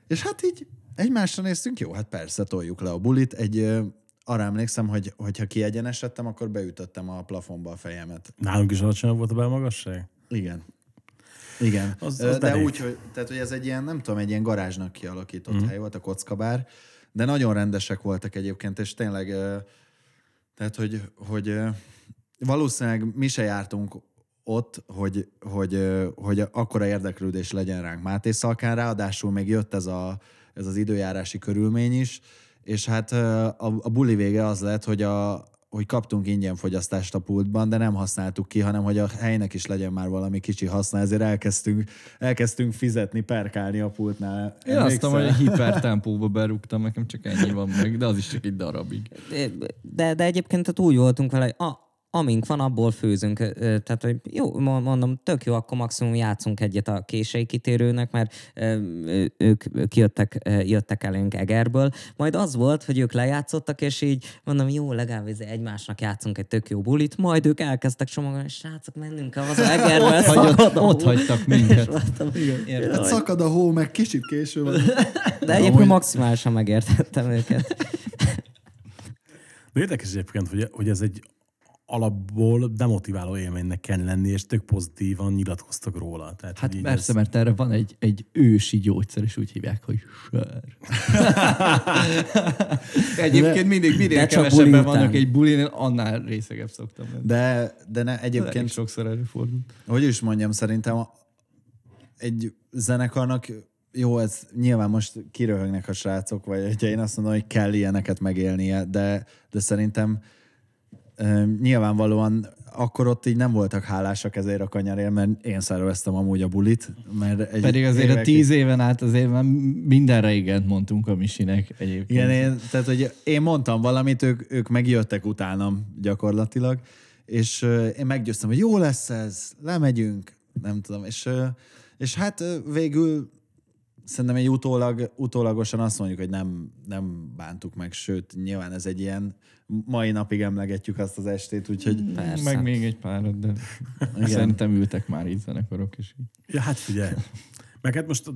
és hát így egymásra néztünk, jó, hát persze, toljuk le a bulit. Egy, arra emlékszem, hogy hogyha kiegyenesedtem, akkor beütöttem a plafonba a fejemet. Nálunk is alacsonyabb volt a belmagasság? Igen. Igen. Az- Az, De derék. úgy, hogy, tehát, hogy ez egy ilyen, nem tudom, egy ilyen garázsnak kialakított mm. hely volt, a kockabár, de nagyon rendesek voltak egyébként, és tényleg, tehát, hogy, hogy valószínűleg mi se jártunk ott, hogy, hogy, hogy akkora érdeklődés legyen ránk Máté Szalkán, ráadásul még jött ez, a, ez az időjárási körülmény is, és hát a, a buli vége az lett, hogy a, hogy kaptunk ingyen fogyasztást a pultban, de nem használtuk ki, hanem hogy a helynek is legyen már valami kicsi haszna, ezért elkezdtünk, elkezdtünk fizetni, perkálni a pultnál. Én azt Emlékszel? hogy hipertempóba berúgtam, nekem csak ennyi van meg, de az is csak egy darabig. De, de egyébként tehát úgy voltunk vele, hogy a, amink van, abból főzünk. Tehát, hogy jó, mo- mondom, tök jó, akkor maximum játszunk egyet a kései kitérőnek, mert ők ők jöttek, elénk Egerből. Majd az volt, hogy ők lejátszottak, és így mondom, jó, legalább ez egymásnak játszunk egy tök jó bulit, majd ők elkezdtek csomagolni, srácok, mennünk kell az Egerbe, Ott, hagyott, ott hagytak minket. Hát szakad a hó, meg kicsit késő van. De egyébként maximálisan megértettem őket. De érdekes egyébként, hogy, hogy ez egy alapból demotiváló élménynek kell lenni, és tök pozitívan nyilatkoztak róla. Tehát, Hát persze, ez- mert erre van egy, egy ősi gyógyszer, és úgy hívják, hogy sör. Egyébként mindig, minél De kevesebben vannak egy bulin, annál részegebb szoktam lenni. De, de ne, Egyébként egyébként sokszor előfordult. hogy is mondjam, szerintem a- egy zenekarnak jó, ez nyilván most kiröhögnek a srácok, vagy hogyha én azt mondom, hogy kell ilyeneket megélnie, de, de szerintem nyilvánvalóan akkor ott így nem voltak hálásak ezért a kanyarért, mert én szerveztem amúgy a bulit. Mert egy Pedig azért a évekig- tíz éven át azért már mindenre igent mondtunk a Misinek egyébként. Igen, én, tehát hogy én mondtam valamit, ők, ők megjöttek utánam gyakorlatilag, és én meggyőztem, hogy jó lesz ez, lemegyünk, nem tudom, és, és hát végül szerintem egy utólag, utólagosan azt mondjuk, hogy nem, nem bántuk meg, sőt, nyilván ez egy ilyen, mai napig emlegetjük azt az estét, úgyhogy Persze. Meg még egy párat, de Igen. szerintem ültek már itt zenekarok, így. Ja, hát figyelj. Meg hát most a-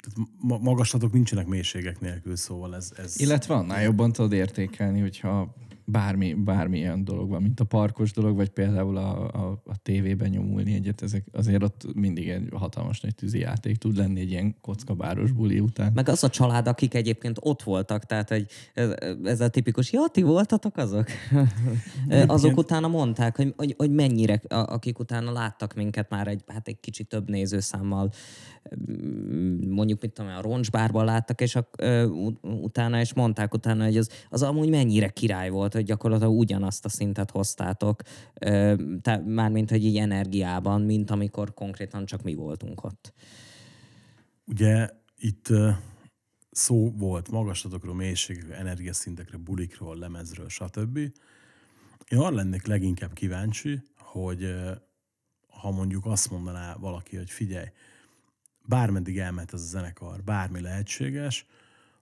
tehát ma- magaslatok nincsenek mélységek nélkül, szóval ez... ez Illetve annál jobban tudod értékelni, hogyha bármi, bármilyen dolog van, mint a parkos dolog, vagy például a, a, a tévében nyomulni egyet, ezek azért ott mindig egy hatalmas nagy tűzi játék tud lenni egy ilyen kockabáros buli után. Meg az a család, akik egyébként ott voltak, tehát hogy ez, ez a tipikus, ja, ti voltatok azok? azok utána mondták, hogy, hogy, hogy mennyire, akik utána láttak minket már egy, hát egy kicsit több nézőszámmal, mm, mondjuk mit tudom, a roncsbárban láttak, és a, utána is mondták utána, hogy az, az amúgy mennyire király volt, hogy gyakorlatilag ugyanazt a szintet hoztátok, te, mármint, hogy így energiában, mint amikor konkrétan csak mi voltunk ott. Ugye itt szó volt magaslatokról, mélységekről, energiaszintekről, bulikról, lemezről, stb. Én arra lennék leginkább kíváncsi, hogy ha mondjuk azt mondaná valaki, hogy figyelj, bármeddig elment ez a zenekar, bármi lehetséges,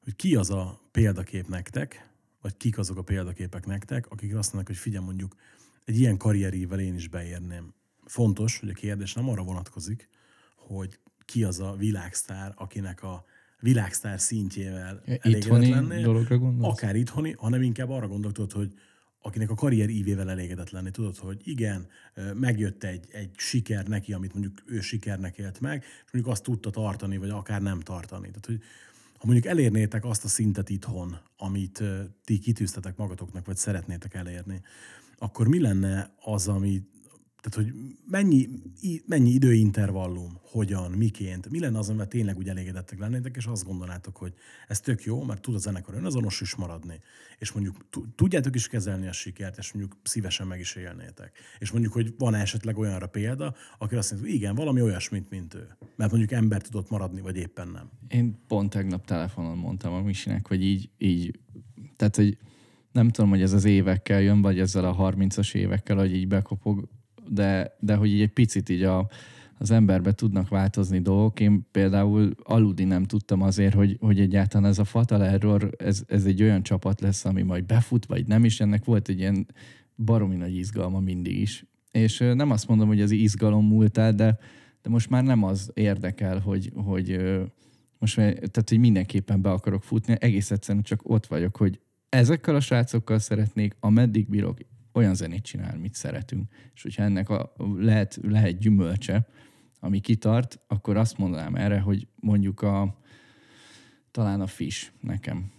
hogy ki az a példakép nektek, vagy kik azok a példaképek nektek, akik azt mondják, hogy figyelj mondjuk egy ilyen karrierível én is beérném. Fontos, hogy a kérdés nem arra vonatkozik, hogy ki az a világsztár, akinek a világsztár szintjével elégedett lennél. dologra gondolsz? Akár itthoni, hanem inkább arra gondoltad, hogy akinek a karrier ívével elégedett lenni. Tudod, hogy igen, megjött egy, egy siker neki, amit mondjuk ő sikernek élt meg, és mondjuk azt tudta tartani, vagy akár nem tartani. Tehát, hogy ha mondjuk elérnétek azt a szintet itthon, amit ti kitűztetek magatoknak, vagy szeretnétek elérni, akkor mi lenne az, ami, tehát hogy mennyi, mennyi időintervallum, hogyan, miként, mi lenne az, amivel tényleg úgy elégedettek lennétek, és azt gondolnátok, hogy ez tök jó, mert tud a zenekar önazonos is maradni, és mondjuk tu- tudjátok is kezelni a sikert, és mondjuk szívesen meg is élnétek. És mondjuk, hogy van esetleg olyanra példa, aki azt mondja, hogy igen, valami olyasmit, mint ő. Mert mondjuk ember tudott maradni, vagy éppen nem. Én pont tegnap telefonon mondtam a Misinek, hogy így, így tehát, hogy nem tudom, hogy ez az évekkel jön, vagy ezzel a 30-as évekkel, hogy így bekopog, de, de hogy így egy picit így a, az emberbe tudnak változni dolgok. Én például aludni nem tudtam azért, hogy, hogy egyáltalán ez a Fatal Error, ez, ez egy olyan csapat lesz, ami majd befut, vagy nem is. Ennek volt egy ilyen baromi nagy izgalma mindig is. És nem azt mondom, hogy az izgalom múlt el, de, de most már nem az érdekel, hogy, hogy most már, tehát, hogy mindenképpen be akarok futni, egész egyszerűen csak ott vagyok, hogy ezekkel a srácokkal szeretnék, ameddig bírok olyan zenét csinálni, mit szeretünk. És hogyha ennek a, lehet, lehet gyümölcse, ami kitart, akkor azt mondanám erre, hogy mondjuk a talán a Fish nekem.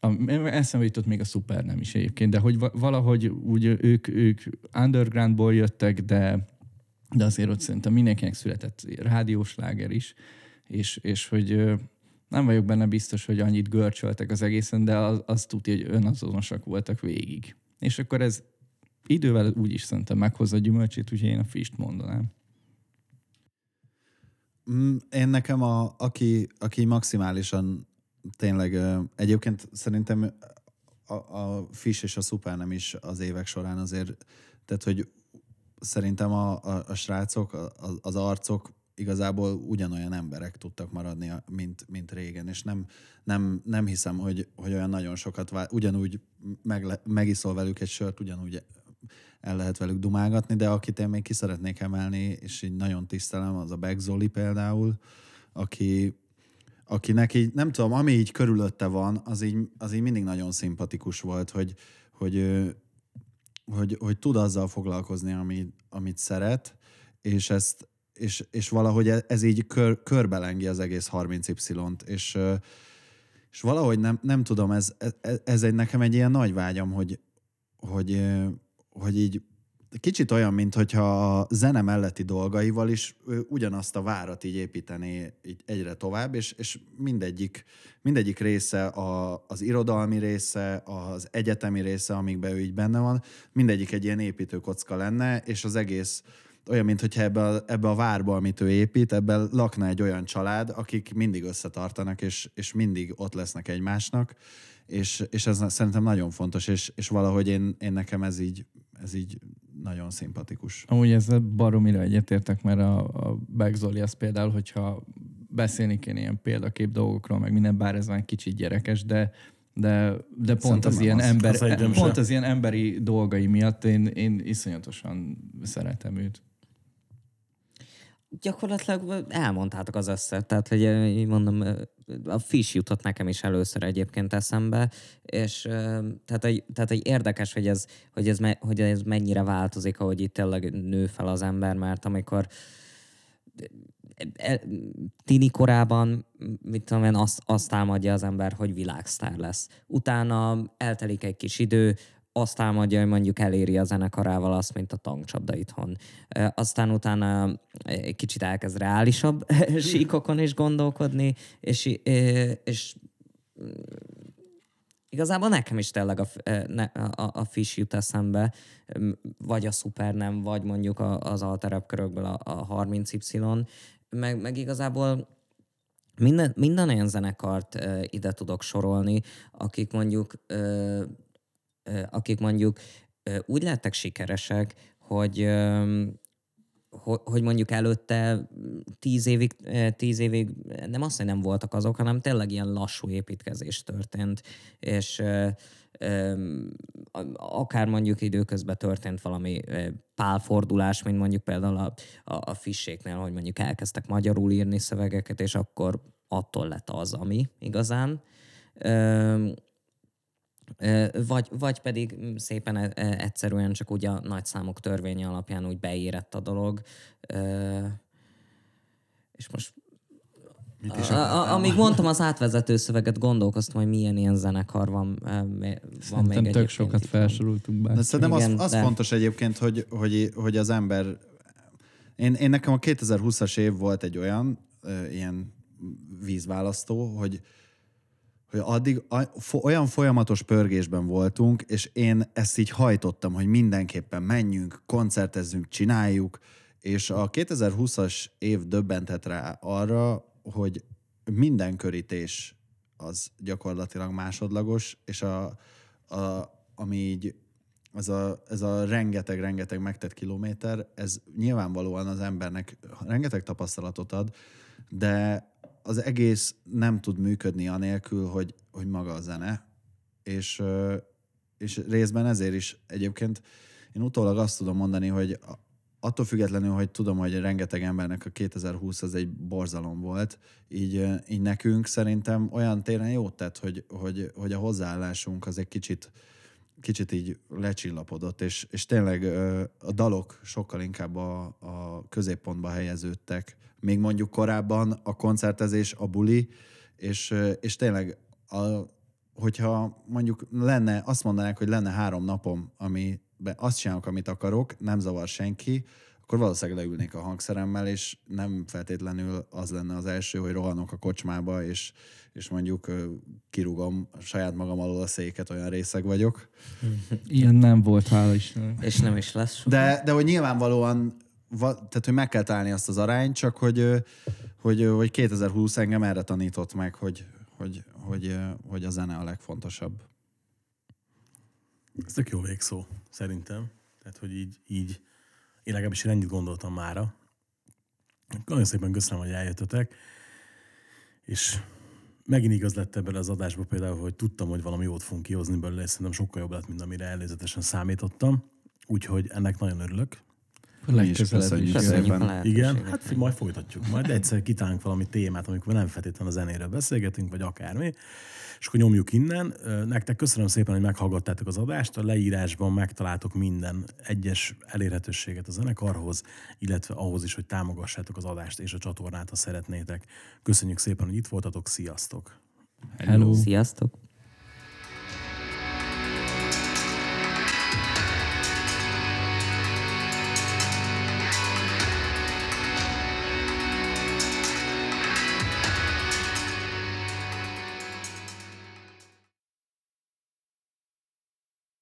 A, eszembe jutott még a Super nem is egyébként, de hogy va- valahogy úgy ők, ők undergroundból jöttek, de, de azért ott szerintem mindenkinek született rádiós láger is, és, és hogy nem vagyok benne biztos, hogy annyit görcsöltek az egészen, de az, az tudja, hogy önazonosak voltak végig. És akkor ez idővel úgy is szerintem meghozza a gyümölcsét, úgyhogy én a fist mondanám. Mm, Én nekem, a, aki, aki maximálisan tényleg, egyébként szerintem a, a Fish és a Super nem is az évek során azért, tehát hogy szerintem a, a, a srácok, a, az arcok igazából ugyanolyan emberek tudtak maradni, mint, mint régen, és nem, nem, nem hiszem, hogy, hogy olyan nagyon sokat, vál, ugyanúgy meg, megiszol velük egy sört, ugyanúgy el lehet velük dumálgatni, de akit én még ki szeretnék emelni, és így nagyon tisztelem, az a Beck Zoli például, aki, akinek így, nem tudom, ami így körülötte van, az így, az így mindig nagyon szimpatikus volt, hogy, hogy, hogy, hogy tud azzal foglalkozni, ami, amit szeret, és ezt és, és valahogy e- ez így kör, körbelengi az egész 30Y-t, és, és valahogy nem, nem tudom, ez, ez, ez egy, nekem egy ilyen nagy vágyam, hogy, hogy, hogy így kicsit olyan, mint hogyha a zene melletti dolgaival is ugyanazt a várat így építené így egyre tovább, és, és mindegyik, mindegyik része, a, az irodalmi része, az egyetemi része, amikben ő így benne van, mindegyik egy ilyen építőkocka lenne, és az egész olyan, mintha ebbe a, ebbe a várba, amit ő épít, ebben lakna egy olyan család, akik mindig összetartanak, és, és mindig ott lesznek egymásnak, és, és ez szerintem nagyon fontos, és, és valahogy én, én nekem ez így, ez így nagyon szimpatikus. Amúgy ezzel baromira egyetértek, mert a, a Beck Zoli az például, hogyha beszélni kéne ilyen példakép dolgokról, meg minden, bár ez már kicsit gyerekes, de de, de pont Szerintem az ilyen, az. ember, Az pont az ilyen emberi dolgai miatt én, én iszonyatosan szeretem őt. Gyakorlatilag elmondtátok az összet, tehát hogy így mondom, a fish jutott nekem is először egyébként eszembe, és tehát, hogy, tehát, hogy érdekes, hogy ez, hogy, ez hogy ez mennyire változik, ahogy itt tényleg nő fel az ember, mert amikor e- tini korában, mit tudom én, azt, azt támadja az ember, hogy világsztár lesz. Utána eltelik egy kis idő, azt támadja, hogy mondjuk eléri a zenekarával azt, mint a tankcsapda itthon. Aztán utána egy kicsit elkezd reálisabb síkokon is gondolkodni, és, és Igazából nekem is tényleg a, a, a Fish jut eszembe, vagy a Super nem, vagy mondjuk az alterebb körökből a, a 30Y, meg, meg igazából minden, minden olyan zenekart ide tudok sorolni, akik mondjuk akik mondjuk úgy lettek sikeresek, hogy ho- hogy mondjuk előtte tíz évig, tíz évig nem azt, hogy nem voltak azok, hanem tényleg ilyen lassú építkezés történt, és akár mondjuk időközben történt valami pálfordulás, mint mondjuk például a, a, a fisséknél, hogy mondjuk elkezdtek magyarul írni szövegeket, és akkor attól lett az, ami igazán. Vagy, vagy pedig mm, szépen e- e- egyszerűen csak úgy a nagyszámok törvénye alapján úgy beérett a dolog. És most Mit is a, a, amíg mondtam az átvezető szöveget, gondolkoztam, hogy milyen ilyen zenekar van. van Szerintem még tök sokat itt. felsoroltunk be. De szerintem Igen, az, az de- fontos egyébként, hogy, hogy, hogy az ember... Én, én nekem a 2020-as év volt egy olyan ö, ilyen vízválasztó, hogy, hogy addig olyan folyamatos pörgésben voltunk, és én ezt így hajtottam, hogy mindenképpen menjünk, koncertezzünk, csináljuk, és a 2020-as év döbbentett rá arra, hogy minden körítés az gyakorlatilag másodlagos, és a, a, ami így ez a, ez a rengeteg-rengeteg megtett kilométer, ez nyilvánvalóan az embernek rengeteg tapasztalatot ad, de az egész nem tud működni anélkül, hogy, hogy maga a zene. És, és részben ezért is egyébként én utólag azt tudom mondani, hogy attól függetlenül, hogy tudom, hogy rengeteg embernek a 2020 az egy borzalom volt, így, így nekünk szerintem olyan téren jót tett, hogy, hogy, hogy a hozzáállásunk az egy kicsit, kicsit így lecsillapodott, és, és tényleg a dalok sokkal inkább a, a középpontba helyeződtek. Még mondjuk korábban a koncertezés, a buli, és, és tényleg a, hogyha mondjuk lenne, azt mondanák, hogy lenne három napom, ami azt csinálok, amit akarok, nem zavar senki, akkor valószínűleg leülnék a hangszeremmel, és nem feltétlenül az lenne az első, hogy rohanok a kocsmába, és, és mondjuk kirúgom saját magam alól a széket, olyan részeg vagyok. Ilyen nem volt, hála Istennek. És nem is lesz soha. De, de hogy nyilvánvalóan, va, tehát hogy meg kell találni azt az arányt, csak hogy, hogy, hogy 2020 engem erre tanított meg, hogy, hogy, hogy, hogy a zene a legfontosabb. Ez tök jó végszó, szerintem. Tehát, hogy így, így én legalábbis én ennyit gondoltam mára. Nagyon szépen köszönöm, hogy eljöttetek. És megint igaz lett ebben az adásban például, hogy tudtam, hogy valami jót fogunk kihozni belőle, és szerintem sokkal jobb lett, mint amire előzetesen számítottam. Úgyhogy ennek nagyon örülök. Legközelebb köszönjük is. Köszönjük. Igen, hát majd folytatjuk. Majd egyszer kitálunk valami témát, amikor nem feltétlenül a zenéről beszélgetünk, vagy akármi, és akkor nyomjuk innen. Nektek köszönöm szépen, hogy meghallgattátok az adást. A leírásban megtaláltok minden egyes elérhetőséget a zenekarhoz, illetve ahhoz is, hogy támogassátok az adást és a csatornát, ha szeretnétek. Köszönjük szépen, hogy itt voltatok. Sziasztok! Hello. Sziasztok!